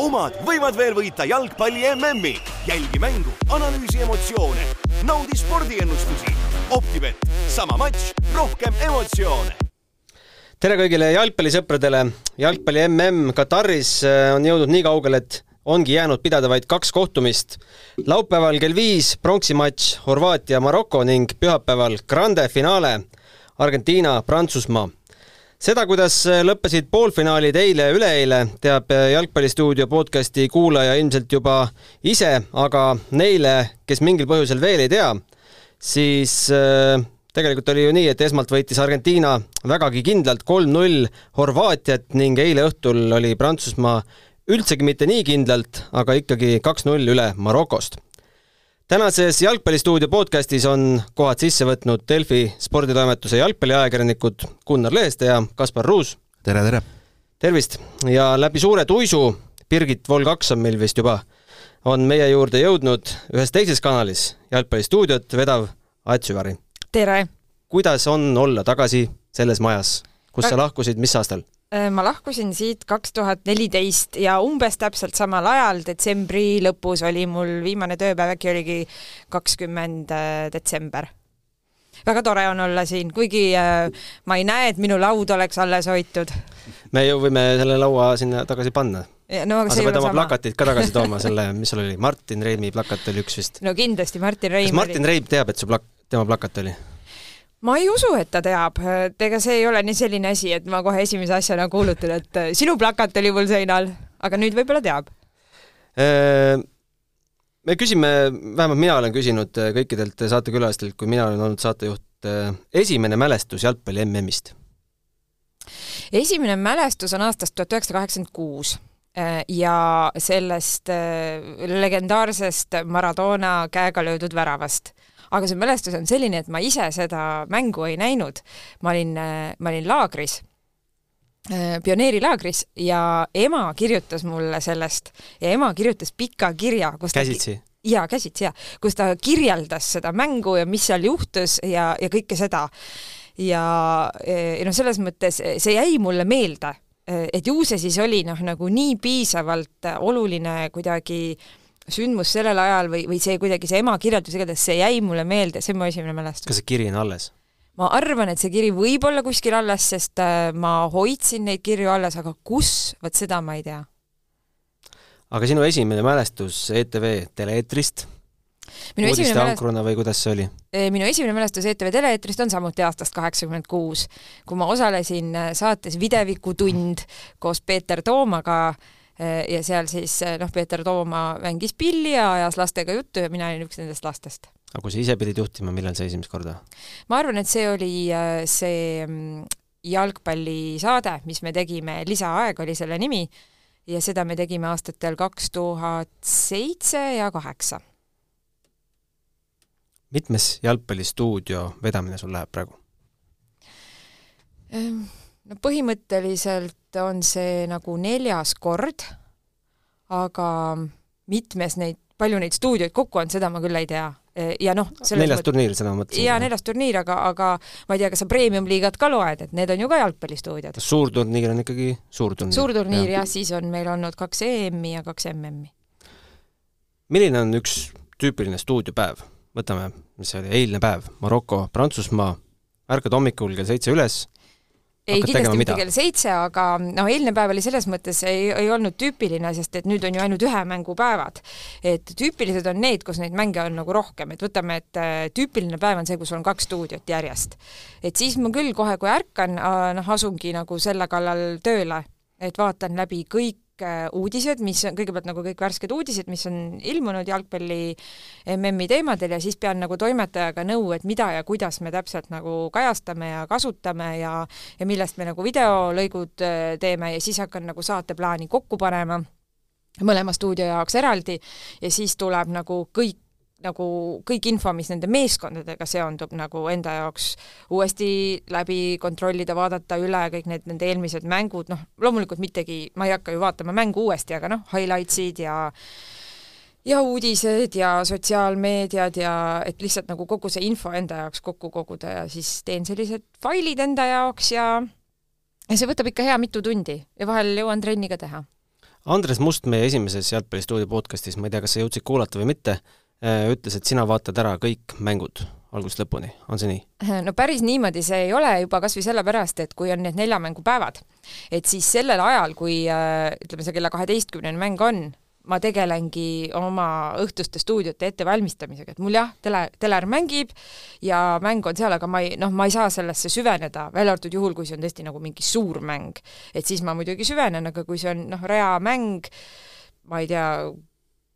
omad võivad veel võita jalgpalli MM-i. jälgi mängu, analüüsi emotsioone, naudi spordiennustusi. Optibet, sama matš, rohkem emotsioone tere kõigile jalgpallisõpradele, jalgpalli mm Kataris äh, on jõudnud nii kaugele, et ongi jäänud pidada vaid kaks kohtumist. laupäeval kell viis pronksi matš Horvaatia-Maroko ning pühapäeval grande finaale Argentiina-Prantsusmaa seda, kuidas lõppesid poolfinaalid eile ja üleeile, teab Jalgpallistuudio podcasti kuulaja ilmselt juba ise, aga neile, kes mingil põhjusel veel ei tea, siis äh, tegelikult oli ju nii, et esmalt võitis Argentiina vägagi kindlalt kolm-null Horvaatiat ning eile õhtul oli Prantsusmaa üldsegi mitte nii kindlalt, aga ikkagi kaks-null üle Marokost tänases Jalgpallistuudio podcastis on kohad sisse võtnud Delfi sporditoimetuse jalgpalliajakirjanikud Gunnar Leheste ja Kaspar Ruus. tere, tere! tervist! ja läbi suure tuisu, Birgit Vol kaks on meil vist juba, on meie juurde jõudnud ühes teises kanalis Jalgpallistuudiot vedav Aet Süvari. tere! kuidas on olla tagasi selles majas, kus sa lahkusid, mis aastal? Äh, ma lahkusin siit kaks tuhat neliteist ja umbes täpselt samal ajal, detsembri lõpus oli mul viimane tööpäev, äkki oligi kakskümmend äh, detsember. väga tore on olla siin, kuigi äh, ma ei näe, et minu laud oleks alles hoitud. me ju võime selle laua sinna tagasi panna. No, aga sa pead oma plakatid ka tagasi tooma, selle, mis sul oli, Martin Reimi plakat oli üks vist. no kindlasti, Martin Reim kas Martin. Reim teab, et su plak-, tema plakat oli? Ma ei usu, et ta teab, et ega see ei ole nii selline asi, et ma kohe esimese asjana kuulutan, et äh, sinu plakat oli mul seinal, aga nüüd võib-olla teab. Äh, me küsime, vähemalt mina olen küsinud äh, kõikidelt saatekülalistelt, kui mina olen olnud saatejuht, esimene mälestus jalgpalli MM-ist? esimene mälestus on aastast tuhat üheksasada kaheksakümmend kuus ja sellest legendaarsest Maradona käega löödud väravast aga see mälestus on selline, et ma ise seda mängu ei näinud. ma olin, ma olin laagris äh, pioneerilaagris ja ema kirjutas mulle sellest ja ema kirjutas pika kirja, kus käsitsi? jaa, käsitsi jaa, kus ta kirjeldas seda mängu ja mis seal juhtus ja, ja kõike seda. ja, ja noh, selles mõttes see jäi mulle meelde, et ju see siis oli noh, nagu nii piisavalt oluline kuidagi äh, sündmus sellel ajal või, või see kuidagi, see ema kirjeldus, igatahes see jäi mulle meelde, see on mu esimene mälestus. kas see kiri on alles? ma arvan, et see kiri võib olla kuskil alles, sest äh, ma hoidsin neid kirju alles, aga kus, vot seda ma ei tea. aga sinu esimene mälestus ETV tele-eetrist? uudisteankruna või kuidas see oli? Äh, minu esimene mälestus ETV tele-eetrist on samuti aastast kaheksakümmend kuus, kui ma osalesin äh, saates Videviku tund koos Peeter Toomaga Äh, ja seal siis äh, noh, Peeter Tooma mängis pilli ja ajas lastega juttu ja mina olin üks nendest lastest. aga kui sa ise pidid juhtima, millal see esimest korda? ma arvan, et see oli äh, see mm, jalgpallisaade, mis me tegime, Lisaaeg oli selle nimi, ja seda me tegime aastatel kaks tuhat seitse ja kaheksa. mitmes jalgpallistuudio vedamine sul läheb praegu? Ehm, no põhimõtteliselt on see nagu neljas kord, aga mitmes neid, palju neid stuudioid kokku on, seda ma küll ei tea. ja noh, neljas mõt... turniir, seda ma mõtlesin. jaa, neljas turniir, aga, aga ma ei tea, kas sa premium-liigat ka loed, et need on ju ka jalgpallistuudiod. suurturniir on ikkagi suurturniir. suurturniir jah ja,, siis on meil olnud kaks EM-i ja kaks MM-i. milline on üks tüüpiline stuudiopäev? võtame, mis see oli, eilne päev, Maroko, Prantsusmaa, ärkad hommikul kell seitse üles, ei, kindlasti mitte kell seitse, aga noh, eilne päev oli selles mõttes ei, ei olnud tüüpiline, sest et nüüd on ju ainult ühe mängu päevad. et tüüpilised on need, kus neid mänge on nagu rohkem, et võtame, et äh, tüüpiline päev on see, kus on kaks stuudiot järjest. et siis ma küll kohe, kui ärkan, äh, noh, asungi nagu selle kallal tööle, et vaatan läbi kõik kõik äh, uudised, mis on kõigepealt nagu kõik värsked uudised, mis on ilmunud jalgpalli MM-i teemadel ja siis pean nagu toimetajaga nõu, et mida ja kuidas me täpselt nagu kajastame ja kasutame ja ja millest me nagu videolõigud äh, teeme ja siis hakkan nagu saateplaani kokku panema mõlema stuudio jaoks eraldi. Ja siis tuleb nagu kõik nagu kõik info, mis nende meeskondadega seondub, nagu enda jaoks uuesti läbi kontrollida, vaadata üle kõik need nende eelmised mängud, noh, loomulikult mittegi, ma ei hakka ju vaatama mängu uuesti, aga noh, highlights'id ja ja uudised ja sotsiaalmeediad ja et lihtsalt nagu kogu see info enda jaoks kokku koguda ja siis teen sellised failid enda jaoks ja ja see võtab ikka hea mitu tundi ja vahel jõuan trenni ka teha. Andres Must meie esimeses Jalgpallistuudio podcastis, ma ei tea, kas sa jõudsid kuulata või mitte, ütles, et sina vaatad ära kõik mängud algusest lõpuni, on see nii? no päris niimoodi see ei ole juba kas või sellepärast, et kui on need neljamängupäevad, et siis sellel ajal, kui äh, ütleme, see kella kaheteistkümnene mäng on, ma tegelengi oma õhtuste stuudiote ettevalmistamisega, et mul jah, tele, teler mängib ja mäng on seal, aga ma ei, noh, ma ei saa sellesse süveneda, välja arvatud juhul, kui see on tõesti nagu mingi suur mäng. et siis ma muidugi süvenen, aga kui see on noh, reamäng, ma ei tea,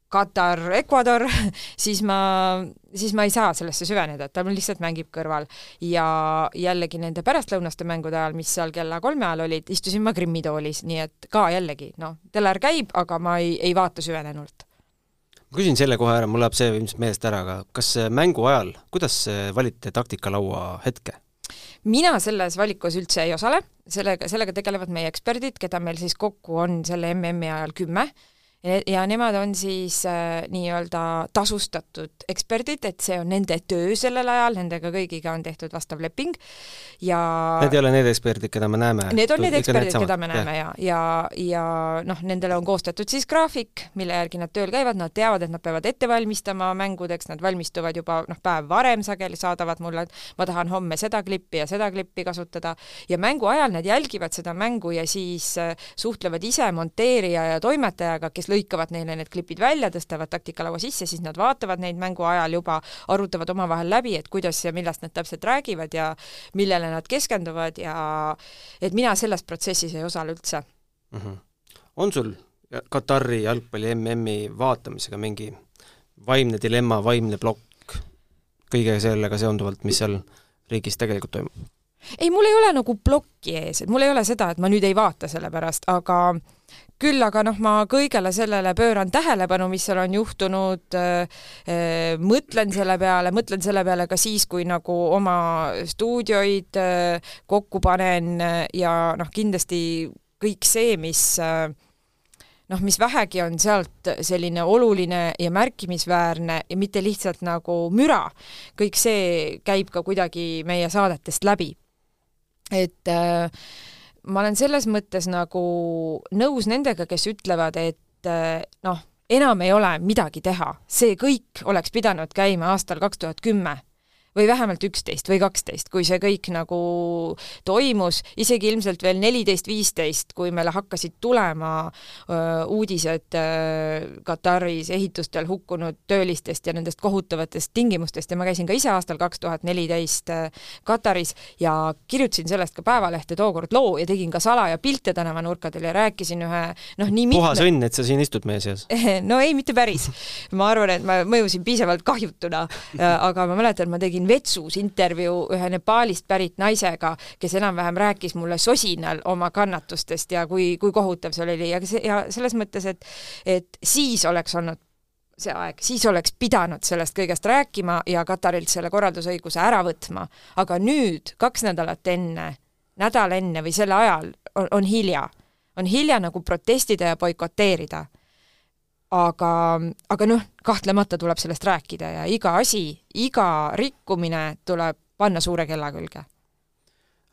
Katar, Ecuador, siis ma, siis ma ei saa sellesse süveneda, et ta lihtsalt mängib kõrval. ja jällegi nende pärastlõunaste mängude ajal, mis seal kella kolme ajal olid, istusin ma Krimmi toolis, nii et ka jällegi, noh, teler käib, aga ma ei, ei vaata süvenenult. ma küsin selle kohe ära, mul läheb see ilmselt meelest ära, aga kas mängu ajal, kuidas valite taktikalaua hetke? mina selles valikus üldse ei osale, sellega, sellega tegelevad meie eksperdid, keda meil siis kokku on selle MM-i ajal kümme ja nemad on siis äh, nii-öelda tasustatud eksperdid, et see on nende töö sellel ajal, nendega kõigiga on tehtud vastav leping ja Need ei ole need eksperdid, keda me näeme? Need on need eksperdid, keda me näeme ja, ja, ja noh, nendele on koostatud siis graafik, mille järgi nad tööl käivad, nad teavad, et nad peavad ette valmistama mängudeks, nad valmistuvad juba noh, päev varem sageli, saadavad mulle, et ma tahan homme seda klippi ja seda klippi kasutada. Ja mängu ajal nad jälgivad seda mängu ja siis äh, suhtlevad ise monteerija ja toimetajaga, kes lõikavad neile need klipid välja, tõstavad taktikalaua sisse, siis nad vaatavad neid mängu ajal juba, arutavad omavahel läbi, et kuidas ja millest nad täpselt räägivad ja millele nad keskenduvad ja et mina selles protsessis ei osale üldse mm. -hmm. on sul Katari jalgpalli MM-i vaatamisega mingi vaimne dilemma, vaimne plokk kõige sellega seonduvalt, mis seal riigis tegelikult toimub? ei, mul ei ole nagu plokki ees, et mul ei ole seda, et ma nüüd ei vaata selle pärast, aga küll aga noh, ma kõigele sellele pööran tähelepanu, mis seal on juhtunud äh,, mõtlen selle peale, mõtlen selle peale ka siis, kui nagu oma stuudioid äh, kokku panen ja noh, kindlasti kõik see, mis äh, noh, mis vähegi on sealt selline oluline ja märkimisväärne ja mitte lihtsalt nagu müra, kõik see käib ka kuidagi meie saadetest läbi. et äh, ma olen selles mõttes nagu nõus nendega, kes ütlevad, et eh, noh, enam ei ole midagi teha, see kõik oleks pidanud käima aastal kaks tuhat kümme või vähemalt üksteist või kaksteist, kui see kõik nagu toimus, isegi ilmselt veel neliteist, viisteist, kui meile hakkasid tulema öö, uudised öö, Kataris ehitustel hukkunud töölistest ja nendest kohutavatest tingimustest. Ja ma käisin ka ise aastal kaks tuhat neliteist Kataris ja kirjutasin sellest ka Päevalehte tookord loo ja tegin ka salaja pilte tänavanurkadel ja rääkisin ühe noh, nii mitme puhas õnn, et sa siin istud meie seas no ei, mitte päris. ma arvan, et ma mõjusin piisavalt kahjutuna, aga ma mäletan, ma tegin tegin vetsus intervjuu ühe Nepaalist pärit naisega, kes enam-vähem rääkis mulle sosinal oma kannatustest ja kui, kui kohutav see oli ja ja selles mõttes, et et siis oleks olnud see aeg, siis oleks pidanud sellest kõigest rääkima ja Katarilt selle korraldusõiguse ära võtma. aga nüüd, kaks nädalat enne, nädal enne või selle ajal on, on hilja. on hilja nagu protestida ja boikoteerida aga, aga noh, kahtlemata tuleb sellest rääkida ja iga asi, iga rikkumine tuleb panna suure kella külge.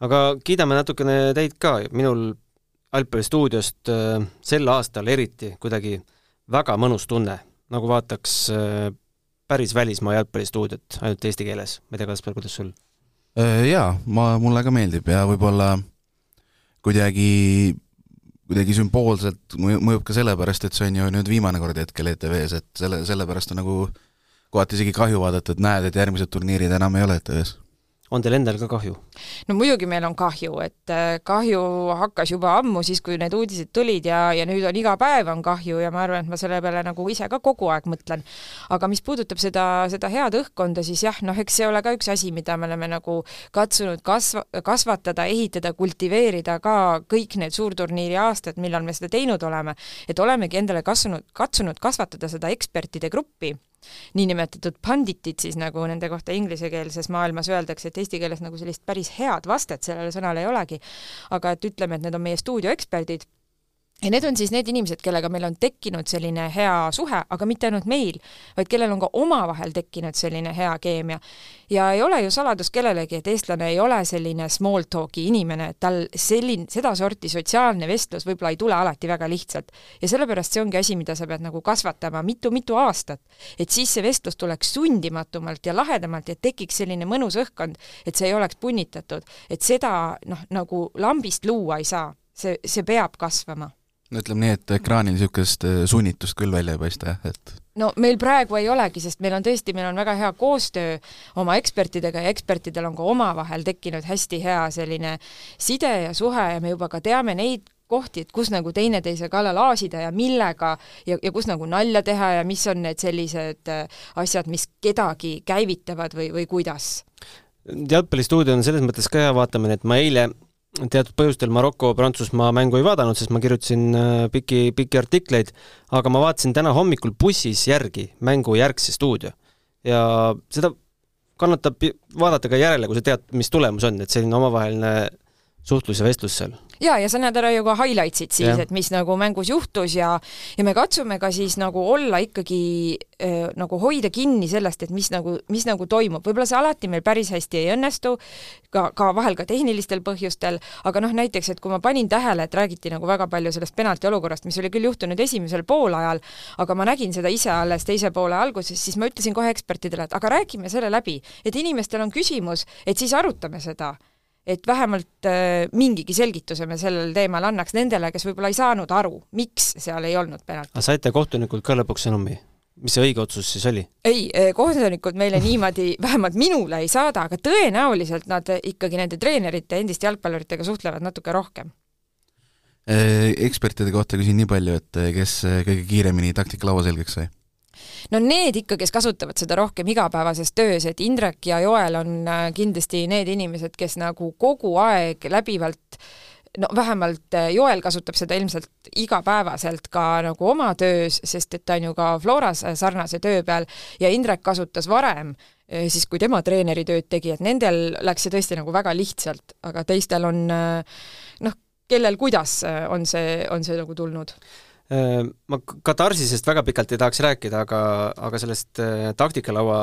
aga kiidame natukene teid ka, minul Alpelistuudiost äh, sel aastal eriti kuidagi väga mõnus tunne, nagu vaataks äh, päris välismaa jalgpallistuudiot, ainult eesti keeles, ma ei tea, Kaspar, kuidas sul? Äh, jaa, ma, mulle ka meeldib ja võib-olla kuidagi kuidagi sümboolselt mõjub ka sellepärast, et see on ju nüüd viimane kord hetkel ETV-s, et selle, sellepärast on nagu kohati isegi kahju vaadata, et näed, et järgmised turniirid enam ei ole ETV-s on teil endal ka kahju? no muidugi meil on kahju, et äh, kahju hakkas juba ammu, siis kui need uudised tulid ja, ja nüüd on iga päev on kahju ja ma arvan, et ma selle peale nagu ise ka kogu aeg mõtlen. aga mis puudutab seda, seda head õhkkonda, siis jah, noh, eks see ole ka üks asi, mida me oleme nagu katsunud kasva-, kasvatada, ehitada, kultiveerida ka kõik need suurturniiri aastad, millal me seda teinud oleme, et olemegi endale kasvanud, katsunud kasvatada seda ekspertide gruppi niinimetatud panditid siis, nagu nende kohta inglisekeelses maailmas öeldakse, et eesti keeles nagu sellist päris head vastet sellele sõnale ei olegi, aga et ütleme, et need on meie stuudioeksperdid ja need on siis need inimesed, kellega meil on tekkinud selline hea suhe, aga mitte ainult meil, vaid kellel on ka omavahel tekkinud selline hea keemia. ja ei ole ju saladus kellelegi, et eestlane ei ole selline small talk'i inimene, et tal selline, sedasorti sotsiaalne vestlus võib-olla ei tule alati väga lihtsalt. ja sellepärast see ongi asi, mida sa pead nagu kasvatama mitu-mitu aastat. et siis see vestlus tuleks sundimatumalt ja lahedamalt ja tekiks selline mõnus õhkkond, et see ei oleks punnitatud. et seda noh, nagu lambist luua ei saa, see, see peab kasvama no ütleme nii, et ekraanil niisugust äh, sunnitust küll välja ei paista, jah, et no meil praegu ei olegi, sest meil on tõesti, meil on väga hea koostöö oma ekspertidega ja ekspertidel on ka omavahel tekkinud hästi hea selline side ja suhe ja me juba ka teame neid kohti, et kus nagu teineteise kallal aasida ja millega ja, ja kus nagu nalja teha ja mis on need sellised äh, asjad, mis kedagi käivitavad või, või kuidas. Jalgpallistuudio on selles mõttes ka hea vaatamine, et ma eile teatud põhjustel Maroko-Prantsusmaa mängu ei vaadanud, sest ma kirjutasin äh, pikki, pikki artikleid, aga ma vaatasin täna hommikul bussis järgi mängu järgse stuudio. ja seda kannatab vaadata ka järele, kui sa tead, mis tulemus on, et selline omavaheline suhtlus ja vestlus seal ja, ja sa näed ära ju ka highlights'id siis, et mis nagu mängus juhtus ja ja me katsume ka siis nagu olla ikkagi äh, nagu hoida kinni sellest, et mis nagu, mis nagu toimub, võib-olla see alati meil päris hästi ei õnnestu, ka, ka vahel ka tehnilistel põhjustel, aga noh, näiteks, et kui ma panin tähele, et räägiti nagu väga palju sellest penalti olukorrast, mis oli küll juhtunud esimesel poolajal, aga ma nägin seda ise alles teise poole alguses, siis ma ütlesin kohe ekspertidele, et aga räägime selle läbi, et inimestel on küsimus, et siis arutame seda et vähemalt äh, mingigi selgituse me sellel teemal annaks nendele, kes võib-olla ei saanud aru, miks seal ei olnud penaltit. aga saite kohtunikult ka lõpuks sõnumi? mis see õige otsus siis oli? ei, äh, kohtunikud meile niimoodi, vähemalt minule ei saada, aga tõenäoliselt nad ikkagi nende treenerite, endiste jalgpalluritega suhtlevad natuke rohkem. Äh, ekspertide kohta küsin nii palju, et äh, kes kõige kiiremini taktikalaua selgeks sai? No need ikka, kes kasutavad seda rohkem igapäevases töös, et Indrek ja Joel on äh, kindlasti need inimesed, kes nagu kogu aeg läbivalt no vähemalt äh, Joel kasutab seda ilmselt igapäevaselt ka nagu oma töös, sest et ta on ju ka Floras äh, sarnase töö peal ja Indrek kasutas varem, siis kui tema treeneritööd tegi, et nendel läks see tõesti nagu väga lihtsalt, aga teistel on noh, kellel kuidas on see, on see nagu tulnud ma Katarsisest väga pikalt ei tahaks rääkida, aga, aga sellest äh, taktikalaua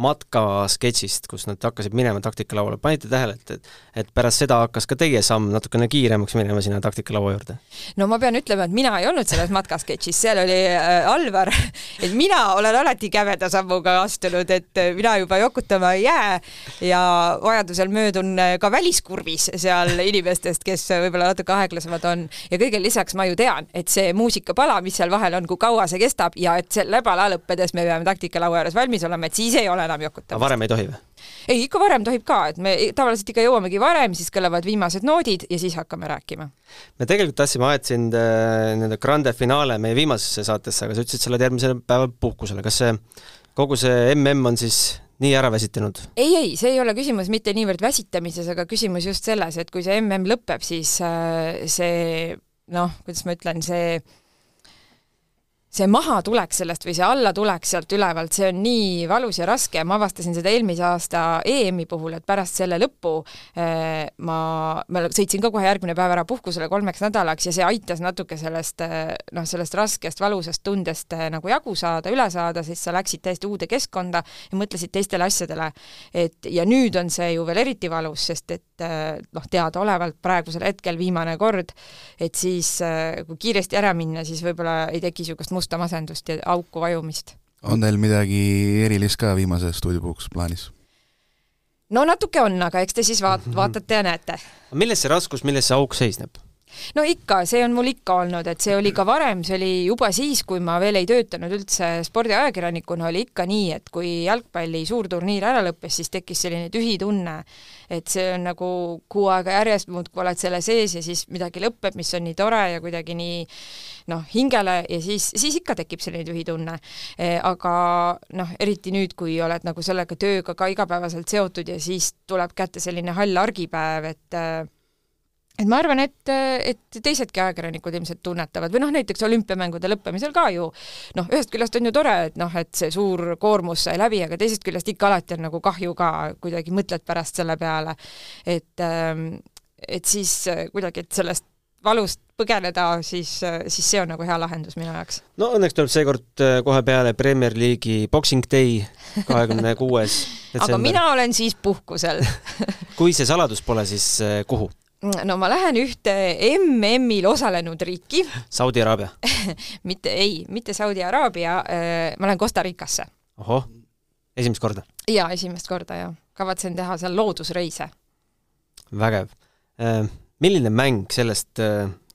matka sketšist, kus nad hakkasid minema taktikalauale, panite tähele, et, et et pärast seda hakkas ka teie samm natukene kiiremaks minema sinna taktikalaua juurde? no ma pean ütlema, et mina ei olnud selles matkasketšis, seal oli äh, Alvar, et mina olen alati käveda sammuga astunud, et äh, mina juba jokutama ei jää ja vajadusel möödun ka väliskurvis seal inimestest, kes võib-olla natuke aeglasemad on ja kõigele lisaks ma ju tean, et see muusika taktikapala, mis seal vahel on, kui kaua see kestab ja et selle pala lõppedes me peame taktikalaua juures valmis olema, et siis ei ole enam jokutamist. varem ei tohi või? ei, ikka varem tohib ka, et me tavaliselt ikka jõuamegi varem, siis kõlavad viimased noodid ja siis hakkame rääkima. me tegelikult tahtsime aeta sind äh, nende grande finaale meie viimasesse saatesse, aga sa ütlesid, sa oled järgmisel päeval puhkusele, kas see, kogu see mm on siis nii ära väsitanud? ei, ei, see ei ole küsimus mitte niivõrd väsitamises, aga küsimus just selles, et kui see mm lõpeb, siis äh, see noh, kuidas ma ütlen, see see mahatulek sellest või see allatulek sealt ülevalt, see on nii valus ja raske ma avastasin seda eelmise aasta EM-i puhul, et pärast selle lõppu eh, ma, ma sõitsin ka kohe järgmine päev ära puhkusele kolmeks nädalaks ja see aitas natuke sellest eh, noh, sellest raskest valusast tundest eh, nagu jagu saada, üle saada, siis sa läksid täiesti uude keskkonda ja mõtlesid teistele asjadele. et ja nüüd on see ju veel eriti valus, sest et noh, teadaolevalt praegusel hetkel viimane kord, et siis kui kiiresti ära minna, siis võib-olla ei teki niisugust musta masendust ja auku vajumist. on teil midagi erilist ka viimase stuudiopuhkus plaanis? no natuke on, aga eks te siis vaat-, vaatate ja näete. milles see raskus, milles see auk seisneb? no ikka, see on mul ikka olnud, et see oli ka varem, see oli juba siis, kui ma veel ei töötanud üldse spordiajakirjanikuna, oli ikka nii, et kui jalgpalli suurturniir ära lõppes, siis tekkis selline tühi tunne, et see on nagu kuu aega järjest muudkui oled selle sees ja siis midagi lõpeb, mis on nii tore ja kuidagi nii noh, hingele ja siis, siis ikka tekib selline tühi tunne. E,. aga noh, eriti nüüd, kui oled nagu sellega tööga ka igapäevaselt seotud ja siis tuleb kätte selline hall argipäev, et et ma arvan, et, et teisedki ajakirjanikud ilmselt tunnetavad. Või noh, näiteks olümpiamängude lõppemisel ka ju. Noh, ühest küljest on ju tore, et noh, et see suur koormus sai läbi, aga teisest küljest ikka alati on nagu kahju ka, kuidagi mõtled pärast selle peale, et ähm, et siis kuidagi, et sellest valust põgeneda, siis, siis see on nagu hea lahendus minu jaoks. no õnneks tuleb seekord kohe peale Premier League'i Boxing Day, kahekümne kuues aga mina olen siis puhkusel kui see saladus pole, siis kuhu? no ma lähen ühte MM-il osalenud riiki. Saudi Araabia mitte, ei, mitte Saudi Araabia, ma lähen Costa Ricasse. ohoh, esimest korda? jaa, esimest korda, jah. kavatsen teha seal loodusreise. vägev. Milline mäng sellest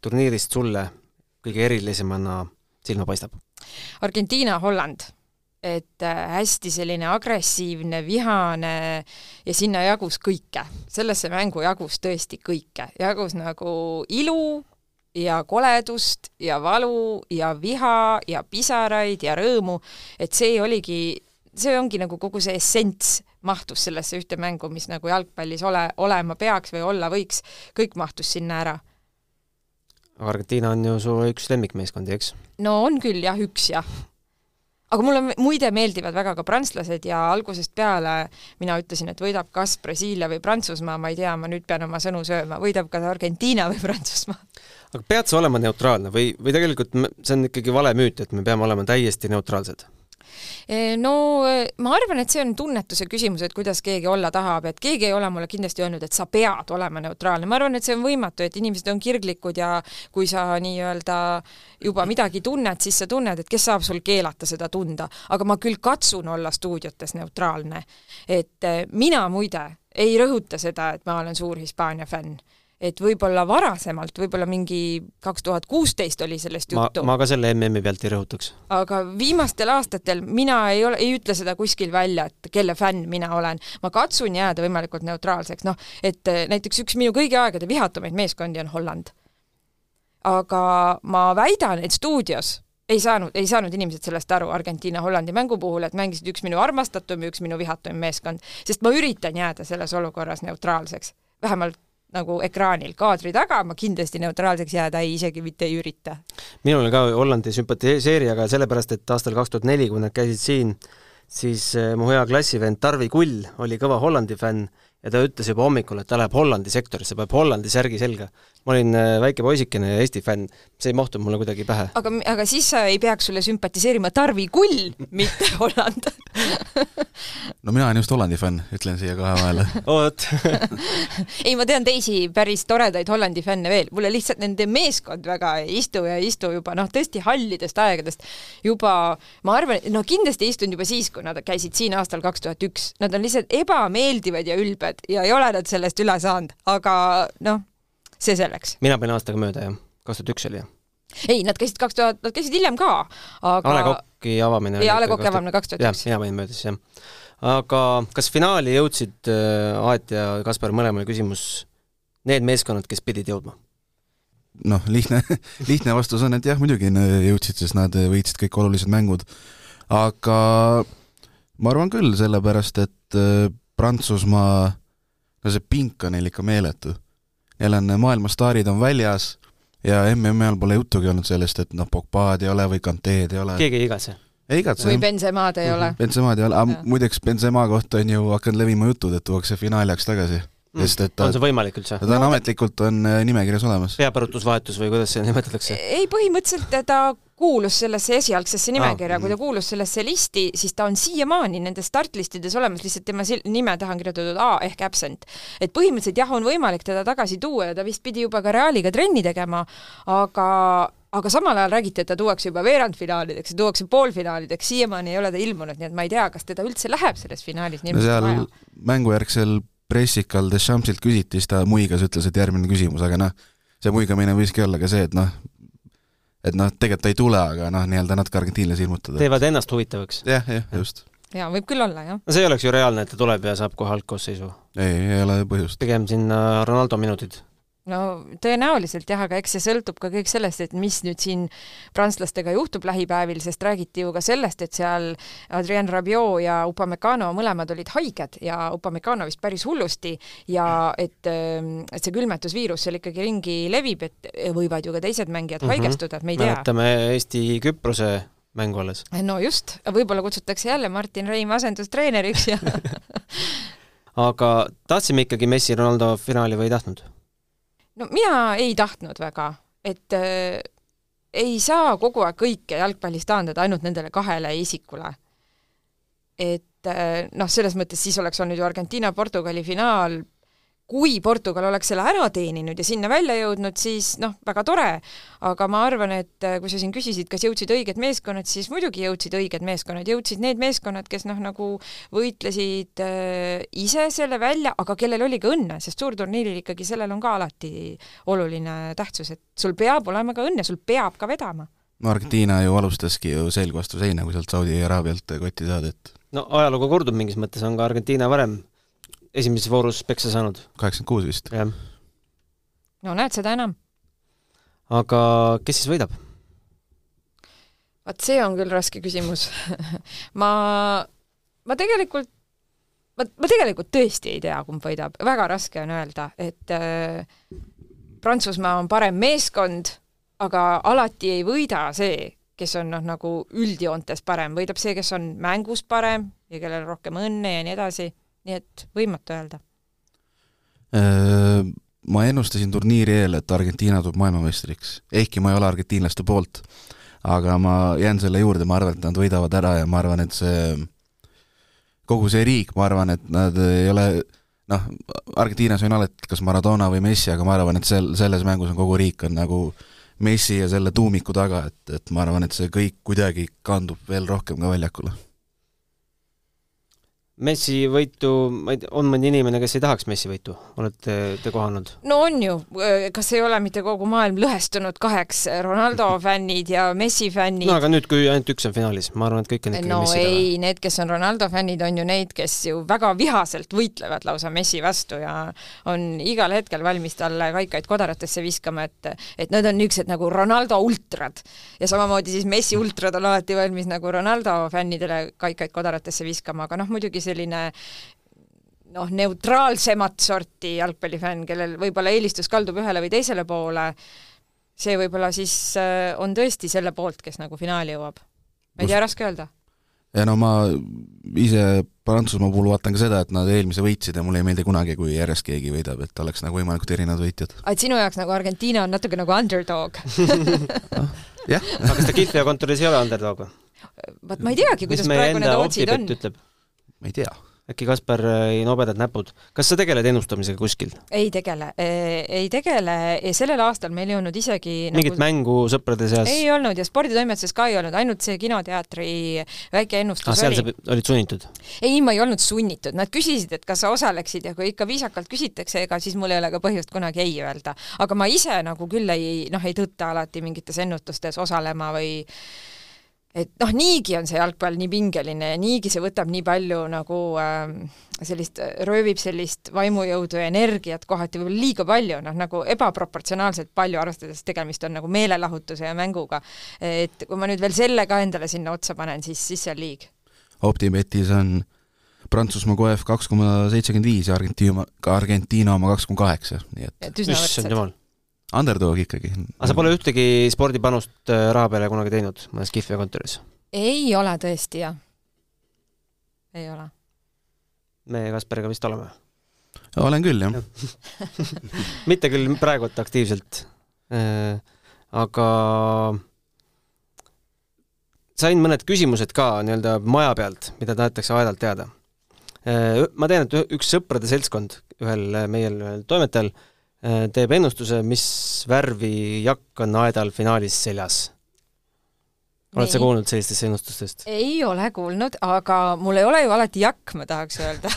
turniirist sulle kõige erilisemana silma paistab? Argentiina-Holland et äh, hästi selline agressiivne, vihane ja sinna jagus kõike. sellesse mängu jagus tõesti kõike, jagus nagu ilu ja koledust ja valu ja viha ja pisaraid ja rõõmu, et see oligi, see ongi nagu kogu see essents mahtus sellesse ühte mängu, mis nagu jalgpallis ole, olema peaks või olla võiks, kõik mahtus sinna ära. Argentiina on ju su üks lemmikmeeskondi, eks? no on küll jah, üks jah aga mulle muide meeldivad väga ka prantslased ja algusest peale mina ütlesin, et võidab kas Brasiilia või Prantsusmaa, ma ei tea, ma nüüd pean oma sõnu sööma, võidab kas Argentiina või Prantsusmaa. aga pead sa olema neutraalne või, või tegelikult see on ikkagi vale müüt, et me peame olema täiesti neutraalsed? No eh, ma arvan, et see on tunnetuse küsimus, et kuidas keegi olla tahab, et keegi ei ole mulle kindlasti öelnud, et sa pead olema neutraalne, ma arvan, et see on võimatu, et inimesed on kirglikud ja kui sa nii-öelda juba midagi tunned, siis sa tunned, et kes saab sul keelata seda tunda. aga ma küll katsun olla stuudiotes neutraalne. et eh, mina muide ei rõhuta seda, et ma olen suur Hispaania fänn et võib-olla varasemalt, võib-olla mingi kaks tuhat kuusteist oli sellest juttu. ma ka selle MM-i pealt ei rõhutaks. aga viimastel aastatel mina ei ole, ei ütle seda kuskil välja, et kelle fänn mina olen. ma katsun jääda võimalikult neutraalseks, noh, et eh, näiteks üks minu kõigi aegade vihatumaid meeskondi on Holland. aga ma väidan, et stuudios ei saanud, ei saanud inimesed sellest aru Argentiina-Hollandi mängu puhul, et mängisid üks minu armastatum ja üks minu vihatum meeskond, sest ma üritan jääda selles olukorras neutraalseks, vähemalt nagu ekraanil, kaadri taga ma kindlasti neutraalseks jääda ei, isegi mitte ei ürita. minul ka Hollandi sümpatiseeri, aga sellepärast, et aastal kaks tuhat neli, kui nad käisid siin, siis eh, mu hea klassivend Tarvi Kull oli kõva Hollandi fänn ja ta ütles juba hommikul, et ta läheb Hollandi sektorisse, paneb Hollandi särgi selga. ma olin äh, väike poisikene ja Eesti fänn, see ei mahtunud mulle kuidagi pähe. aga, aga siis sa ei peaks sulle sümpatiseerima Tarvi Kull, mitte Holland. No mina olen just Hollandi fänn, ütlen siia kahe vahele. Vot ei, ma tean teisi päris toredaid Hollandi fänne veel, mulle lihtsalt nende meeskond väga ei istu ja ei istu juba noh, tõesti hallidest aegadest. Juba, ma arvan, no kindlasti ei istunud juba siis, kui nad käisid siin aastal kaks tuhat üks, nad on lihtsalt ebameeldivad ja ülbed noored ja ei ole nad sellest üle saanud, aga noh, see selleks. mina panin aastaga mööda, jah. kaks tuhat üks oli, jah? ei, nad käisid kaks tuhat, nad käisid hiljem ka, aga A Le Coq'i avamine jaa, A Le Coq'i avamine kaks tuhat üks. mina panin mööda siis, jah. aga kas finaali jõudsid äh, Aet ja Kaspar mõlemale küsimus, need meeskonnad, kes pidid jõudma? noh, lihtne, lihtne vastus on, et jah, muidugi jõudsid, sest nad võitsid kõik olulised mängud. aga ma arvan küll, sellepärast et äh, Prantsusmaa no see pink on neil ikka meeletu. Neil on maailmastaarid on väljas ja MM-i ajal pole juttugi olnud sellest, et noh, Pogba'd ei ole või Kanteed ei ole. keegi ei igatse? ei igatse. või Benzema'd ei ole. Benzema'd ei ole, aga muideks Benzema kohta on ju hakanud levima jutud, et tuuakse finaali ajaks tagasi mm.. sest et ta, on see võimalik üldse? ta on ametlikult, on äh, nimekirjas olemas. peapõrutusvahetus või kuidas seda nimetatakse? ei, põhimõtteliselt ta kuulus sellesse esialgsesse nimekirja ah,, kui ta kuulus sellesse listi, siis ta on siiamaani nendes startlistides olemas, lihtsalt tema nime taha on kirjutatud A ehk absent. et põhimõtteliselt jah, on võimalik teda tagasi tuua ja ta vist pidi juba ka Realiga trenni tegema, aga aga samal ajal räägiti, et ta tuuakse juba veerandfinaalideks ja tuuakse poolfinaalideks, siiamaani ei ole ta ilmunud, nii et ma ei tea, kas teda üldse läheb selles finaalis no seal mängujärgsel pressikal Deschamps-ilt küsiti, siis ta muigas, ütles, et järgmine küsimus, aga noh, see muigamine võiski olla ka see, et noh, et noh, tegelikult ta ei tule, aga noh, nii-öelda natuke argentiinlasi ilmutada. teevad ennast huvitavaks. jah, jah, just. jaa, võib küll olla, jah. no see ei oleks ju reaalne, et ta tuleb ja saab kohe algkoosseisu. ei, ei ole põhjust. pigem sinna Ronaldo minutid no tõenäoliselt jah, aga eks see sõltub ka kõik sellest, et mis nüüd siin prantslastega juhtub lähipäevil, sest räägiti ju ka sellest, et seal Adrien Rabiot ja Upamecano mõlemad olid haiged ja Upamecano vist päris hullusti ja et, ähm, et see külmetusviirus seal ikkagi ringi levib, et võivad ju ka teised mängijad mm -hmm. haigestuda, et me ei tea. mäletame Eesti-Küprose mängu alles. no just, võib-olla kutsutakse jälle Martin Reim asendustreeneriks ja aga tahtsime ikkagi Messi-Ronaldo finaali või ei tahtnud? No mina ei tahtnud väga, et äh, ei saa kogu aeg kõike jalgpallis taandada ainult nendele kahele isikule. et äh, noh, selles mõttes siis oleks olnud ju Argentiina-Portugali finaal kui Portugal oleks selle ära teeninud ja sinna välja jõudnud, siis noh, väga tore, aga ma arvan, et äh, kui sa siin küsisid, kas jõudsid õiged meeskonnad, siis muidugi jõudsid õiged meeskonnad, jõudsid need meeskonnad, kes noh, nagu võitlesid äh, ise selle välja, aga kellel oli ka õnne, sest suurturniiril ikkagi sellel on ka alati oluline tähtsus, et sul peab olema ka õnne, sul peab ka vedama. no Argentiina ju alustaski ju selg vastu seina, kui sealt Saudi Araabialt kotti saada, et no ajalugu kordub mingis mõttes, on ka Argentiina varem esimeses voorus peksa saanud. kaheksakümmend kuus vist. jah. no näed, seda enam. aga kes siis võidab? vaat see on küll raske küsimus ma, ma tegelikult, ma, ma tegelikult tõesti ei tea, kumb võidab, väga raske on öelda, et äh, Prantsusmaa on parem meeskond, aga alati ei võida see, kes on noh, nagu üldjoontes parem, võidab see, kes on mängus parem ja kellel on rohkem õnne ja nii edasi nii et võimatu öelda. Äh, ma ennustasin turniiri eel, et Argentiina tuleb maailmameistriks, ehkki ma ei ole argentiinlaste poolt. aga ma jään selle juurde, ma arvan, et nad võidavad ära ja ma arvan, et see, kogu see riik, ma arvan, et nad ei ole noh, Argentiinas on alati kas Maradona või Messi, aga ma arvan, et sel, selles mängus on kogu riik on nagu Messi ja selle tuumiku taga, et, et ma arvan, et see kõik kuidagi kandub veel rohkem ka väljakule Messi võitu, ma ei tea, on mõni inimene, kes ei tahaks Messi võitu, olete te kohanud? no on ju, kas ei ole mitte kogu maailm lõhestunud kaheks, Ronaldo fännid ja Messi fännid? no aga nüüd, kui ainult üks on finaalis, ma arvan, et kõik on ikkagi no Messi ei, need, kes on Ronaldo fännid, on ju neid, kes ju väga vihaselt võitlevad lausa Messi vastu ja on igal hetkel valmis talle kaikaid kodaratesse viskama, et et nad on niisugused nagu Ronaldo ultrad. ja samamoodi siis Messi ultrad on alati valmis nagu Ronaldo fännidele kaikaid kodaratesse viskama, aga noh, muidugi selline noh, neutraalsemat sorti jalgpallifänn, kellel võib-olla eelistus kaldub ühele või teisele poole, see võib-olla siis äh, on tõesti selle poolt, kes nagu finaali jõuab. ma ei tea, raske öelda. ja no ma ise Prantsusmaa puhul vaatan ka seda, et nad eelmise võitsid ja mulle ei meeldi kunagi, kui järjest keegi võidab, et oleks nagu võimalikult erinevad võitjad. et sinu jaoks nagu Argentiina on natuke nagu underdog noh, jah. aga kas ta Kihlveo kontoris ei ole underdog või? vot ma ei teagi, kuidas praegu need otsid on. Ma ei tea äkki Kaspar ei nobedad näpud. kas sa tegeled ennustamisega kuskil? ei tegele, ei tegele ja sellel aastal meil ei olnud isegi mingit nagu... mängu sõprade seas? ei olnud ja sporditoimetuses ka ei olnud, ainult see kinoteatri väike ennustus ah, seal oli. sa olid sunnitud? ei, ma ei olnud sunnitud, nad küsisid, et kas sa osaleksid ja kui ikka viisakalt küsitakse, ega siis mul ei ole ka põhjust kunagi ei öelda. aga ma ise nagu küll ei, noh, ei tõtta alati mingites ennustustes osalema või et noh, niigi on see jalgpall nii pingeline ja niigi see võtab nii palju nagu äh, sellist, röövib sellist vaimujõudu ja energiat kohati võib-olla liiga palju, noh nagu ebaproportsionaalselt palju, arvestades tegemist on nagu meelelahutuse ja mänguga. et kui ma nüüd veel selle ka endale sinna otsa panen, siis, siis see on liig. Optibetis on Prantsusmaa KF kaks koma seitsekümmend viis ja Argentiina, Argentiina oma kaks koma kaheksa, nii et issand jumal Underdog ikkagi. aga sa pole ühtegi spordipanust äh, raha peale kunagi teinud mõnes Kihve kontoris? ei ole tõesti, jah. ei ole. me Kaspariga vist oleme? olen küll, jah ja. mitte küll praegult aktiivselt äh,, aga sain mõned küsimused ka nii-öelda maja pealt, mida tahetakse aedalt teada äh,. ma tean, et üks sõprade seltskond ühel meie ühel toimetajal äh, Äh, teeb ennustuse, mis värvi jakk on aedal finaalis seljas. oled sa kuulnud sellistest ennustustest? ei ole kuulnud, aga mul ei ole ju alati jakk, ma tahaks öelda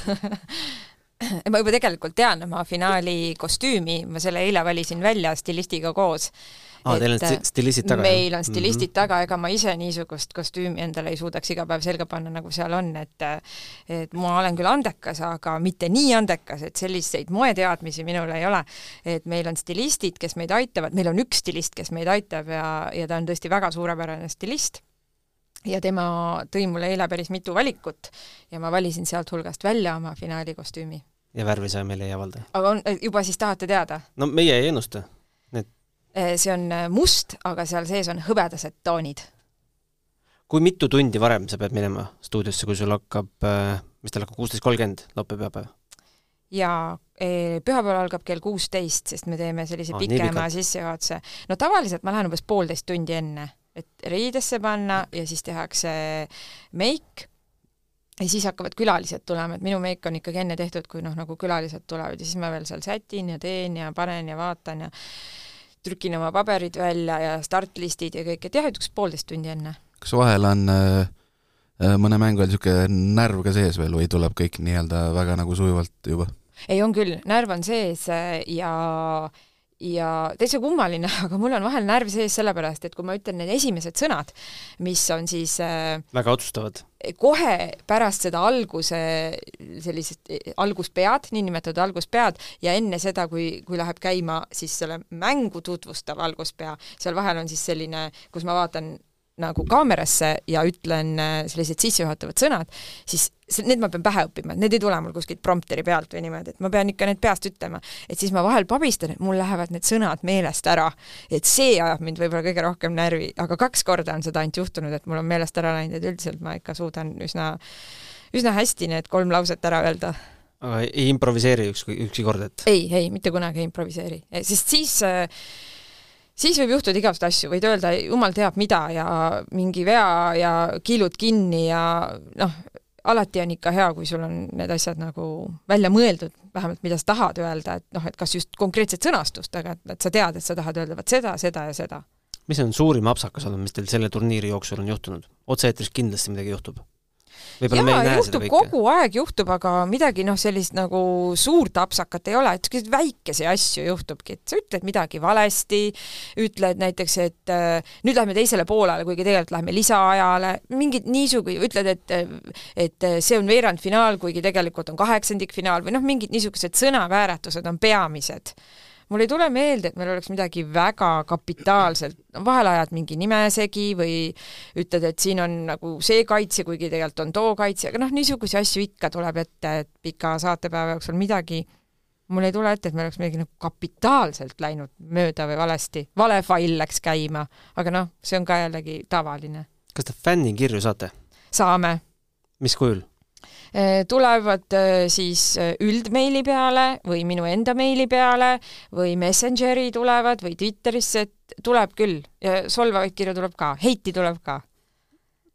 ma juba tegelikult tean oma finaali kostüümi, ma selle eile valisin välja stilistiga koos aa, teil on stilistid taga? meil on stilistid mm -hmm. taga, ega ma ise niisugust kostüümi endale ei suudaks iga päev selga panna, nagu seal on, et et ma olen küll andekas, aga mitte nii andekas, et selliseid moeteadmisi minul ei ole. et meil on stilistid, kes meid aitavad, meil on üks stilist, kes meid aitab ja, ja ta on tõesti väga suurepärane stilist ja tema tõi mulle eile päris mitu valikut ja ma valisin sealt hulgast välja oma finaalikostüümi. ja värvi sa meile ei avalda? aga on, juba siis tahate teada? no meie ei ennusta see on eh, must, aga seal sees on hõbedased toonid. kui mitu tundi varem sa pead minema stuudiosse, kui sul hakkab, eh, mis tal hakkab, kuusteist kolmkümmend laupäev, pühapäev? ja eh, pühapäeval algab kell kuusteist, sest me teeme sellise ah, pikema sissejuhatuse. no tavaliselt ma lähen umbes poolteist tundi enne, et riidesse panna ja siis tehakse meik ja siis hakkavad külalised tulema, et minu meik on ikkagi enne tehtud, kui noh, nagu külalised tulevad ja siis ma veel seal sätin ja teen ja panen ja vaatan ja trükin oma paberid välja ja startlistid ja kõik, et jah, et üks poolteist tundi enne. kas vahel on äh, äh mõne mängu ajal niisugune närv ka sees veel või tuleb kõik nii-öelda väga nagu sujuvalt juba? ei, on küll, närv on sees äh, ja täitsa kummaline, aga mul on vahel närv sees sellepärast, et kui ma ütlen need esimesed sõnad, mis on siis äh, väga otsustavad. kohe pärast seda alguse, sellised alguspead, niinimetatud alguspead, ja enne seda, kui, kui läheb käima siis selle mängu tutvustav alguspea, seal vahel on siis selline, kus ma vaatan nagu kaamerasse ja ütlen äh, sellised sissejuhatavad sõnad, siis need ma pean pähe õppima, et need ei tule mul kuskilt prompteri pealt või niimoodi, et ma pean ikka need peast ütlema. et siis ma vahel pabistan, et mul lähevad need sõnad meelest ära. et see ajab mind võib-olla kõige rohkem närvi, aga kaks korda on seda ainult juhtunud, et mul on meelest ära läinud, et üldiselt ma ikka suudan üsna, üsna hästi need kolm lauset ära öelda aga ei improviseeri ükski, ükski kord, et? ei, ei, mitte kunagi ei improviseeri, sest siis äh, siis võib juhtuda igasuguseid asju, võid öelda jumal teab mida ja mingi vea ja kiilud kinni ja noh, alati on ikka hea, kui sul on need asjad nagu välja mõeldud, vähemalt mida sa tahad öelda, et noh, et kas just konkreetset sõnastust, aga et, et sa tead, et sa tahad öelda vot seda, seda ja seda. mis on suurim apsakas olnud, mis teil selle turniiri jooksul on juhtunud? otse-eetris kindlasti midagi juhtub võib-olla me ei näe seda kõike. kogu aeg juhtub, aga midagi noh, sellist nagu suurt apsakat ei ole, et selliseid väikesi asju juhtubki, et sa ütled midagi valesti, ütled näiteks, et äh, nüüd lähme teisele poolele, kuigi tegelikult lähme lisaajale, mingid niisugused, ütled, et et see on veerandfinaal, kuigi tegelikult on kaheksandikfinaal või noh, mingid niisugused sõnavääratused on peamised mul ei tule meelde, et meil oleks midagi väga kapitaalselt, vahel ajad mingi nime segi või ütled, et siin on nagu see kaitse, kuigi tegelikult on too kaitse, aga noh, niisuguseid asju ikka tuleb ette, et pika saatepäeva jooksul midagi mul ei tule ette, et meil oleks midagi nagu kapitaalselt läinud mööda või valesti, vale fail läks käima, aga noh, see on ka jällegi tavaline. kas te fännikirju saate? saame. mis kujul? Äh, tulevad äh, siis äh, üldmeili peale või minu enda meili peale või Messengeri tulevad või Twitterisse, et tuleb küll solvavaid kirju tuleb ka, heiti tuleb ka.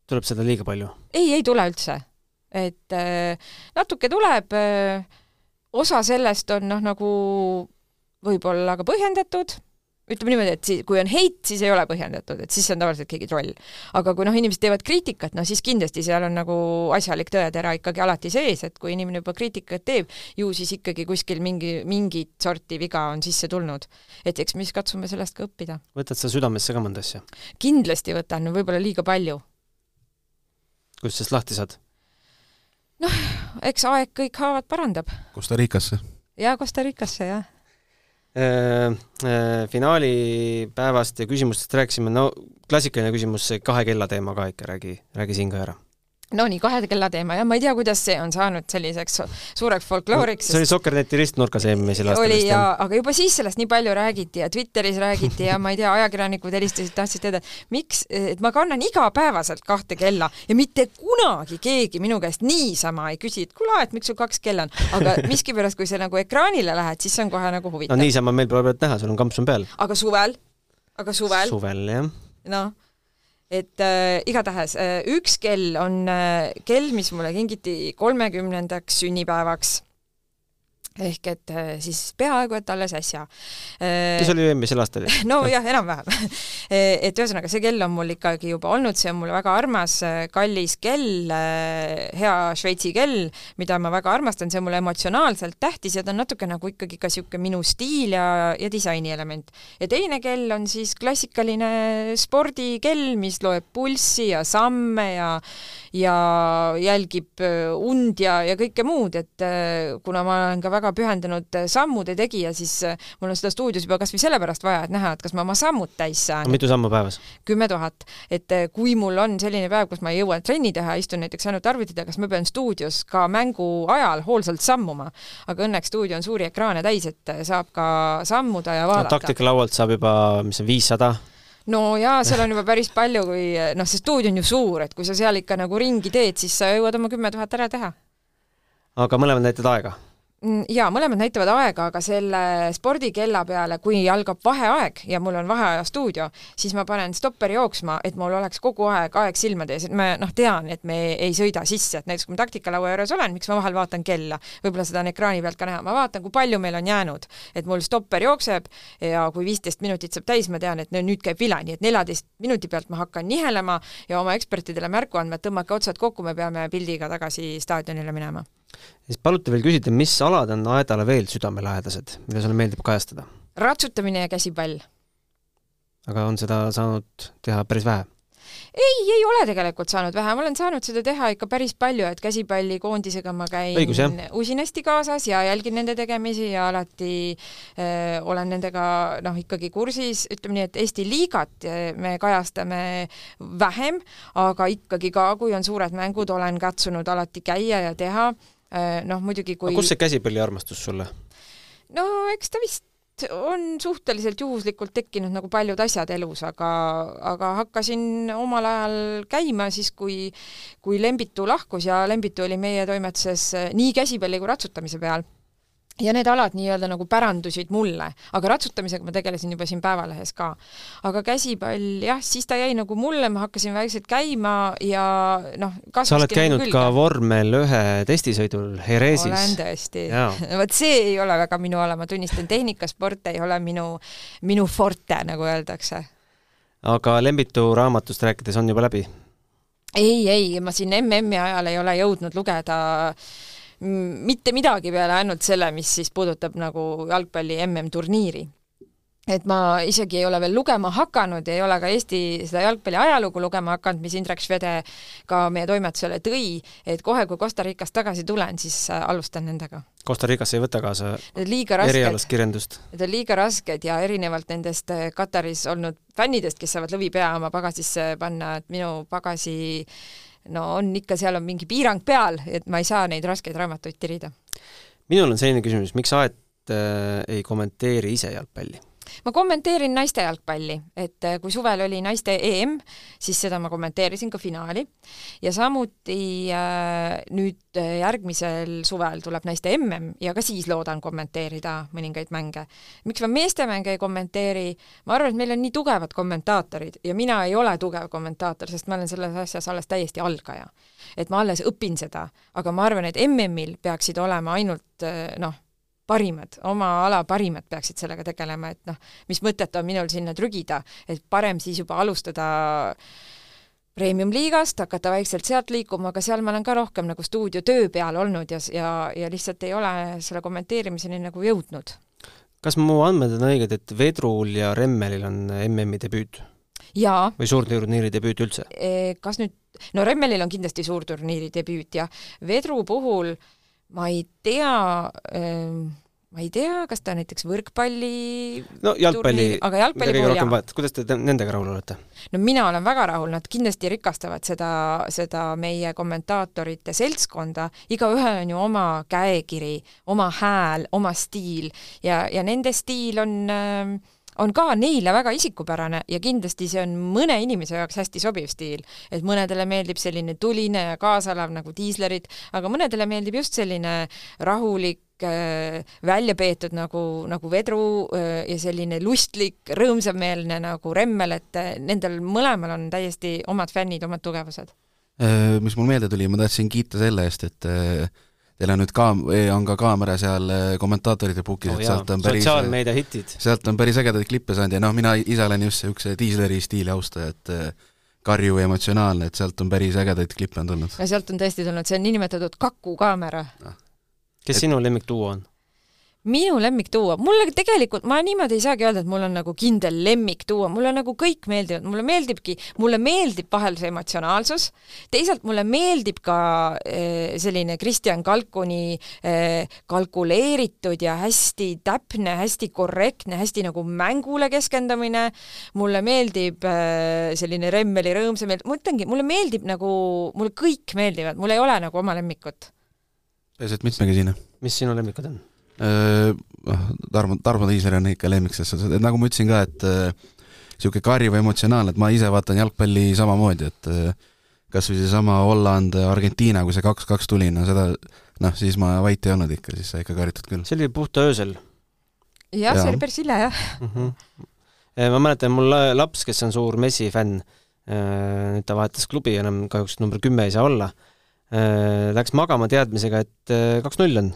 tuleb seda liiga palju? ei, ei tule üldse. et natuke tuleb, osa sellest on noh, nagu võib-olla ka põhjendatud ütleme niimoodi, et si-, kui on heit, siis ei ole põhjendatud, et siis see on tavaliselt keegi troll. aga kui noh, inimesed teevad kriitikat, no siis kindlasti seal on nagu asjalik tõetera ikkagi alati sees, et kui inimene juba kriitikat teeb, ju siis ikkagi kuskil mingi, mingit sorti viga on sisse tulnud. et eks me siis katsume sellest ka õppida. võtad sa südamesse ka mõnda asja? kindlasti võtan, võib-olla liiga palju. kust sellest lahti saad? noh, eks aeg kõik haavad parandab. Costa Ricasse? jaa, Costa Ricasse, jah finaalipäevast ja küsimustest rääkisime, no klassikaline küsimus, see kahe kella teema ka ikka, räägi, räägi siin ka ära no nii, kahe kella teema ja ma ei tea, kuidas see on saanud selliseks suureks folklooriks. see oli Sokkerneti ristnurgas eelmisel aastal. oli ja, aga juba siis sellest nii palju räägiti ja Twitteris räägiti ja ma ei tea, ajakirjanikud helistasid, tahtsid teada, miks, et ma kannan igapäevaselt kahte kella ja mitte kunagi keegi minu käest niisama ei küsi, et kuule, et miks sul kaks kella on, aga miskipärast, kui sa nagu ekraanile lähed, siis see on kohe nagu huvitav. no niisama meil pole näha, sul on kampsun peal. aga suvel? aga suvel? suvel, jah. noh et äh, igatahes äh, üks kell on äh, kell, mis mulle kingiti kolmekümnendaks sünnipäevaks ehk et äh, siis peaaegu et alles äsja. mis oli eelmisel aastal? nojah, enam-vähem et ühesõnaga, see kell on mul ikkagi juba olnud, see on mulle väga armas, äh, kallis kell, äh, hea Šveitsi kell, mida ma väga armastan, see on mulle emotsionaalselt tähtis ja ta on natuke nagu ikkagi ka niisugune minu stiil ja, ja disainielement. ja teine kell on siis klassikaline spordikell, mis loeb pulssi ja samme ja ja jälgib und ja, ja kõike muud, et kuna ma olen ka väga väga pühendunud äh, sammude tegija, siis äh, mul on seda stuudios juba kas või sellepärast vaja, et näha, et kas ma oma sammud täis saan. mitu sammu päevas? kümme tuhat. et äh, kui mul on selline päev, kus ma ei jõua trenni teha, istun näiteks ainult arvuti taga, kas ma pean stuudios ka mängu ajal hoolsalt sammuma. aga õnneks stuudio on suuri ekraane täis, et saab ka sammuda ja vaadata no,. taktikalaualt saab juba, mis see, viissada? no jaa, seal on juba päris palju, kui noh, see stuudio on ju suur, et kui sa seal ikka nagu ringi teed, siis sa jõuad oma kümme tuhat ära teha. aga mõlemad näitad aega? Mm, jaa, mõlemad näitavad aega, aga selle spordikella peale, kui algab vaheaeg ja mul on vaheaja stuudio, siis ma panen stopperi jooksma, et mul oleks kogu aeg aeg silmade ees, et ma noh, tean, et me ei sõida sisse, et näiteks kui ma taktikalaua juures olen, miks ma vahel vaatan kella, võib-olla seda on ekraani pealt ka näha, ma vaatan, kui palju meil on jäänud, et mul stopper jookseb ja kui viisteist minutit saab täis, ma tean, et nüüd käib vila, nii et neljateist minuti pealt ma hakkan nihelema ja oma ekspertidele märku andma, et tõmmake otsad kokku, me peame pildiga tagasi staadionile minema siis paluti veel küsida, mis alad on Aedale veel südamelähedased, mida sulle meeldib kajastada? ratsutamine ja käsipall. aga on seda saanud teha päris vähe? ei, ei ole tegelikult saanud vähe, ma olen saanud seda teha ikka päris palju, et käsipallikoondisega ma käin Õigus, usinasti kaasas ja jälgin nende tegemisi ja alati öö, äh, olen nendega noh, ikkagi kursis, ütleme nii, et Eesti liigat äh, me kajastame vähem, aga ikkagi ka, kui on suured mängud, olen katsunud alati käia ja teha noh, muidugi kui aga kust see käsipalliarmastus sulle? no eks ta vist on suhteliselt juhuslikult tekkinud nagu paljud asjad elus, aga, aga hakkasin omal ajal käima siis, kui, kui Lembitu lahkus ja Lembitu oli meie toimetuses nii käsipalli kui ratsutamise peal ja need alad nii-öelda nagu pärandusid mulle, aga ratsutamisega ma tegelesin juba siin Päevalehes ka. aga käsipall, jah, siis ta jäi nagu mulle, ma hakkasin vaikselt käima ja noh, sa oled käinud nagu ka vormel ühe testisõidul Heresis? olen tõesti. vot see ei ole väga minu ala, ma tunnistan, tehnikasport ei ole minu, minu forte, nagu öeldakse. aga Lembitu raamatust rääkides on juba läbi? ei, ei, ma siin MM-i ajal ei ole jõudnud lugeda äh, mitte midagi peale ainult selle, mis siis puudutab nagu jalgpalli MM-turniiri et ma isegi ei ole veel lugema hakanud ja ei ole ka Eesti seda jalgpalli ajalugu lugema hakanud, mis Indrek Švede ka meie toimetusele tõi, et kohe, kui Costa Ricast tagasi tulen, siis äh, alustan nendega. Costa Ricasse ei võta kaasa erialast kirjandust? Need on liiga rasked ja erinevalt nendest äh, Kataris olnud fännidest, kes saavad lõvi pea oma pagasisse panna, et minu pagasi no on ikka, seal on mingi piirang peal, et ma ei saa neid raskeid raamatuid tirida. minul on selline küsimus, miks Aet äh, ei kommenteeri ise jalgpalli? Ma kommenteerin naiste jalgpalli, et äh, kui suvel oli naiste EM, siis seda ma kommenteerisin ka finaali ja samuti äh, nüüd äh, järgmisel suvel tuleb naiste MM ja ka siis loodan kommenteerida mõningaid mänge. miks ma meeste mänge ei kommenteeri, ma arvan, et meil on nii tugevad kommentaatorid ja mina ei ole tugev kommentaator, sest ma olen selles asjas alles täiesti algaja. et ma alles õpin seda, aga ma arvan, et MM-il peaksid olema ainult noh, parimad, oma ala parimad peaksid sellega tegelema, et noh, mis mõtet on minul sinna trügida, et parem siis juba alustada premium-liigast, hakata vaikselt sealt liikuma, aga seal ma olen ka rohkem nagu stuudiotöö peal olnud ja, ja, ja lihtsalt ei ole selle kommenteerimiseni nagu jõudnud. kas mu andmed on õiged, et Vedrul ja Remmelil on MM-i debüüt? jaa. või suurturniiri debüüt üldse? E, kas nüüd, no Remmelil on kindlasti suurturniiri debüüt ja Vedru puhul äh, ma ei tea ähm, ma ei tea, kas ta näiteks võrkpalli no jalgpalli, aga jalgpalli puhul jah. kuidas te nendega rahul olete? no mina olen väga rahul, nad kindlasti rikastavad seda, seda meie kommentaatorite seltskonda, igaühel on ju oma käekiri, oma hääl, oma stiil ja, ja nende stiil on äh, on ka neile väga isikupärane ja kindlasti see on mõne inimese jaoks hästi sobiv stiil. et mõnedele meeldib selline tuline ja kaasalav nagu diislerid, aga mõnedele meeldib just selline rahulik, äh, välja peetud nagu, nagu vedru äh, ja selline lustlik, rõõmsameelne nagu remmel, et äh, nendel mõlemal on täiesti omad fännid, omad tugevused. Mis mul meelde tuli, ma tahtsin kiita selle eest, et Teil on nüüd kaam-, on ka kaamera seal eh, kommentaatorite pukis oh,, et sealt on päris sotsiaalmeedia hitid. sealt on päris ägedaid klippe saanud ja noh, mina ise olen just niisuguse diisleri stiili austaja, et eh, karju ja emotsionaalne, et sealt on päris ägedaid klippe on tulnud. ja sealt on tõesti tulnud, see on niinimetatud kakukaamera ah.. kes et... sinu lemmikduo on? Minu lemmikduo, mulle tegelikult, ma niimoodi ei saagi öelda, et mul on nagu kindel lemmikduo, mulle nagu kõik meeldivad, mulle meeldibki, mulle meeldib vahel see emotsionaalsus, teisalt mulle meeldib ka äh, selline Kristjan Kalkuni äh, kalkuleeritud ja hästi täpne, hästi korrektne, hästi nagu mängule keskendumine, mulle meeldib äh, selline Remmeli rõõmsam, ma ütlengi, mulle meeldib nagu, mulle kõik meeldivad, mul ei ole nagu oma lemmikut. peaasi, et mitmekesine. mis sinu lemmikud on? Noh, Tarmo, Tarmo Tiisler on ikka lemmik selles suhtes, et nagu ma ütlesin ka, et niisugune karjuv emotsionaalne, et ma ise vaatan jalgpalli samamoodi, et kas või seesama Holland, Argentiina, kui see kaks-kaks tuli, no seda, noh, siis ma vait ei olnud ikka, siis sai ikka karjutud küll. see oli puhta öösel. jah ja., see oli päris hilja, jah mm. -hmm. ma mäletan, mul laps, kes on suur Messi fänn, äh, nüüd ta vahetas klubi, enam kahjuks number kümme ei saa olla, äh, läks magama teadmisega, et kaks-null on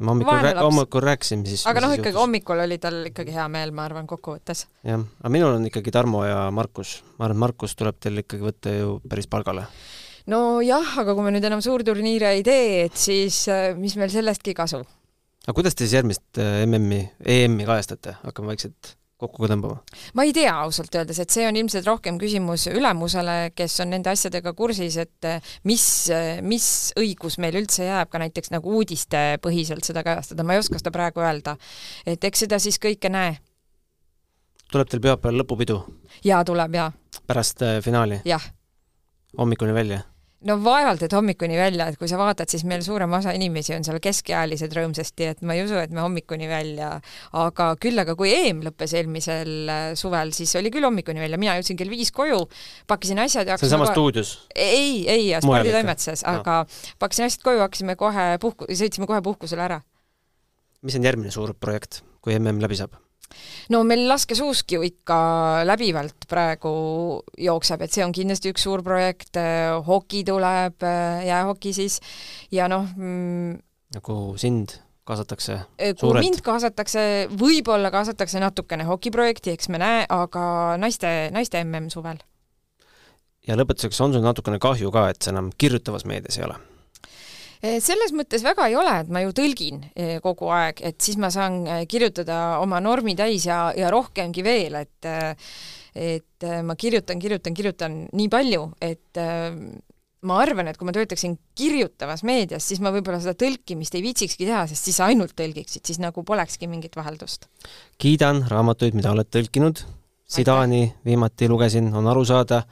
ma hommikul, hommikul rääkisin siis aga noh, ikkagi hommikul oli tal ikkagi hea meel, ma arvan, kokkuvõttes. jah, aga minul on ikkagi Tarmo ja Markus. ma arvan, et Markus tuleb teil ikkagi võtta ju päris palgale. nojah, aga kui me nüüd enam suurturniire ei tee, et siis äh, mis meil sellestki kasu? aga kuidas te siis järgmist äh, MM-i, EM-i kajastate, hakkame vaikselt kokku ka tõmbama? ma ei tea ausalt öeldes, et see on ilmselt rohkem küsimus ülemusele, kes on nende asjadega kursis, et eh, mis, eh, mis õigus meil üldse jääb ka näiteks nagu uudistepõhiselt seda kajastada, ma ei oska seda praegu öelda. et eks seda siis kõike näe. tuleb teil pühapäeval lõpupidu? jaa, tuleb jaa. pärast äh, finaali? jah. hommikuni välja? No vaevalt, et hommikuni välja, et kui sa vaatad, siis meil suurem osa inimesi on seal keskealised rõõmsasti, et ma ei usu, et me hommikuni välja, aga küll aga kui EM lõppes eelmisel äh, suvel, siis oli küll hommikuni välja, mina jõudsin kell viis koju, pakkisin asjad ja see on samas stuudios? ei, ei, sporditoimetuses, aga pakkisin asjad koju, hakkasime kohe puhku, sõitsime kohe puhkusele ära. mis on järgmine suur projekt, kui MM läbi saab? No meil laskesuusk ju ikka läbivalt praegu jookseb, et see on kindlasti üks suur projekt, hoki tuleb, jäähoki siis, ja noh mm, nagu sind kaasatakse kui suurelt. mind kaasatakse, võib-olla kaasatakse natukene hokiprojekti, eks me näe, aga naiste, naiste mm suvel. ja lõpetuseks, on sul natukene kahju ka, et sa enam kirjutavas meedias ei ole? Eh, selles mõttes väga ei ole, et ma ju tõlgin eh, kogu aeg, et siis ma saan eh, kirjutada oma normi täis ja, ja rohkemgi veel, et et ma kirjutan, kirjutan, kirjutan nii palju, et ma arvan, et kui ma töötaksin kirjutavas meedias, siis ma võib-olla seda tõlkimist ei viitsikski teha, sest siis ainult tõlgiksid, siis nagu polekski mingit vaheldust. kiidan raamatuid, mida oled tõlkinud, Sidani viimati lugesin, on aru saada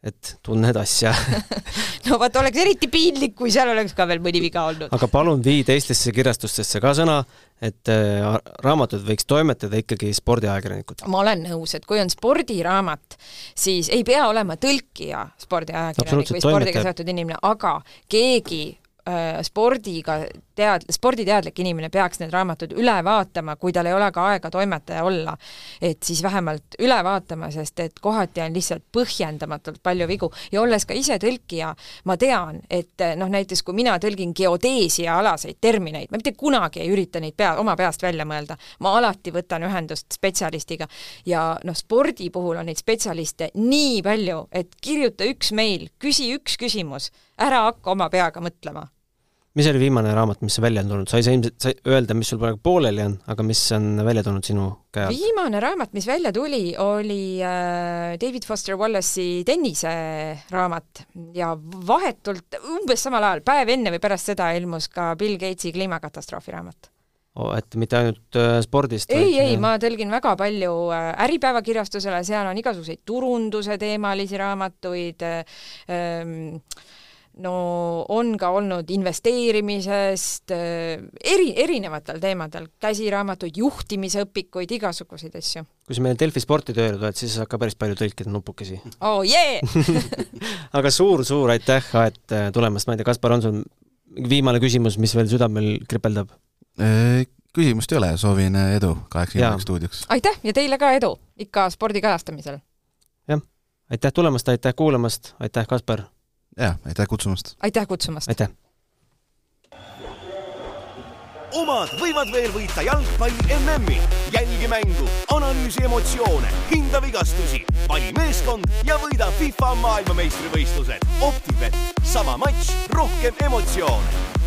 et tunned asja no vot, oleks eriti piinlik, kui seal oleks ka veel mõni viga olnud. aga palun vii teistesse kirjastustesse ka sõna, et äh, raamatud võiks toimetada ikkagi spordiajakirjanikud. ma olen nõus, et kui on spordiraamat, siis ei pea olema tõlkija spordiajakirjanik või spordiga seotud inimene, aga keegi Äh, spordiga tead-, sporditeadlik inimene peaks need raamatud üle vaatama, kui tal ei ole ka aega toimetaja olla. et siis vähemalt üle vaatama, sest et kohati on lihtsalt põhjendamatult palju vigu ja olles ka ise tõlkija, ma tean, et noh, näiteks kui mina tõlgin geodeesia alaseid termineid, ma mitte kunagi ei ürita neid pea, oma peast välja mõelda, ma alati võtan ühendust spetsialistiga ja noh, spordi puhul on neid spetsialiste nii palju, et kirjuta üks meil, küsi üks küsimus ära hakka oma peaga mõtlema. Mis oli viimane raamat, mis välja on tulnud, sa ei saa ilmselt sa öelda, mis sul praegu pooleli on, aga mis on välja tulnud sinu käe alt? viimane raamat, mis välja tuli, oli äh, David Foster Wallace'i tenniseraamat ja vahetult, umbes samal ajal, päev enne või pärast seda ilmus ka Bill Gatesi kliimakatastroofi raamat oh,. et mitte ainult äh, spordist? ei, ei, ma tõlgin väga palju äh, Äripäeva kirjastusele, seal on igasuguseid turunduse teemalisi raamatuid äh,, ähm, no on ka olnud investeerimisest, äh, eri, erinevatel teemadel, käsiraamatuid, juhtimisõpikuid, igasuguseid asju. kui sa meile Delfi sporti tööle tuled, siis sa saad ka päris palju tõlkida nupukesi. oh yeah! aga suur-suur aitäh, Aet, äh, tulemast, ma ei tea, Kaspar, on sul viimane küsimus, mis veel südamel kripeldab? Äh, küsimust ei ole, soovin edu kaheksakümnendaks stuudioks. aitäh ja teile ka edu ikka spordi kajastamisel! jah, aitäh tulemast, aitäh kuulamast, aitäh, Kaspar! Jaa, aitäh kutsumast! aitäh kutsumast! aitäh! omad võivad veel võita jalgpalli MM-i. jälgi mängu, analüüsi emotsioone, hinda vigastusi, vali meeskond ja võida FIFA maailmameistrivõistlused. Optibet, sama matš, rohkem emotsioone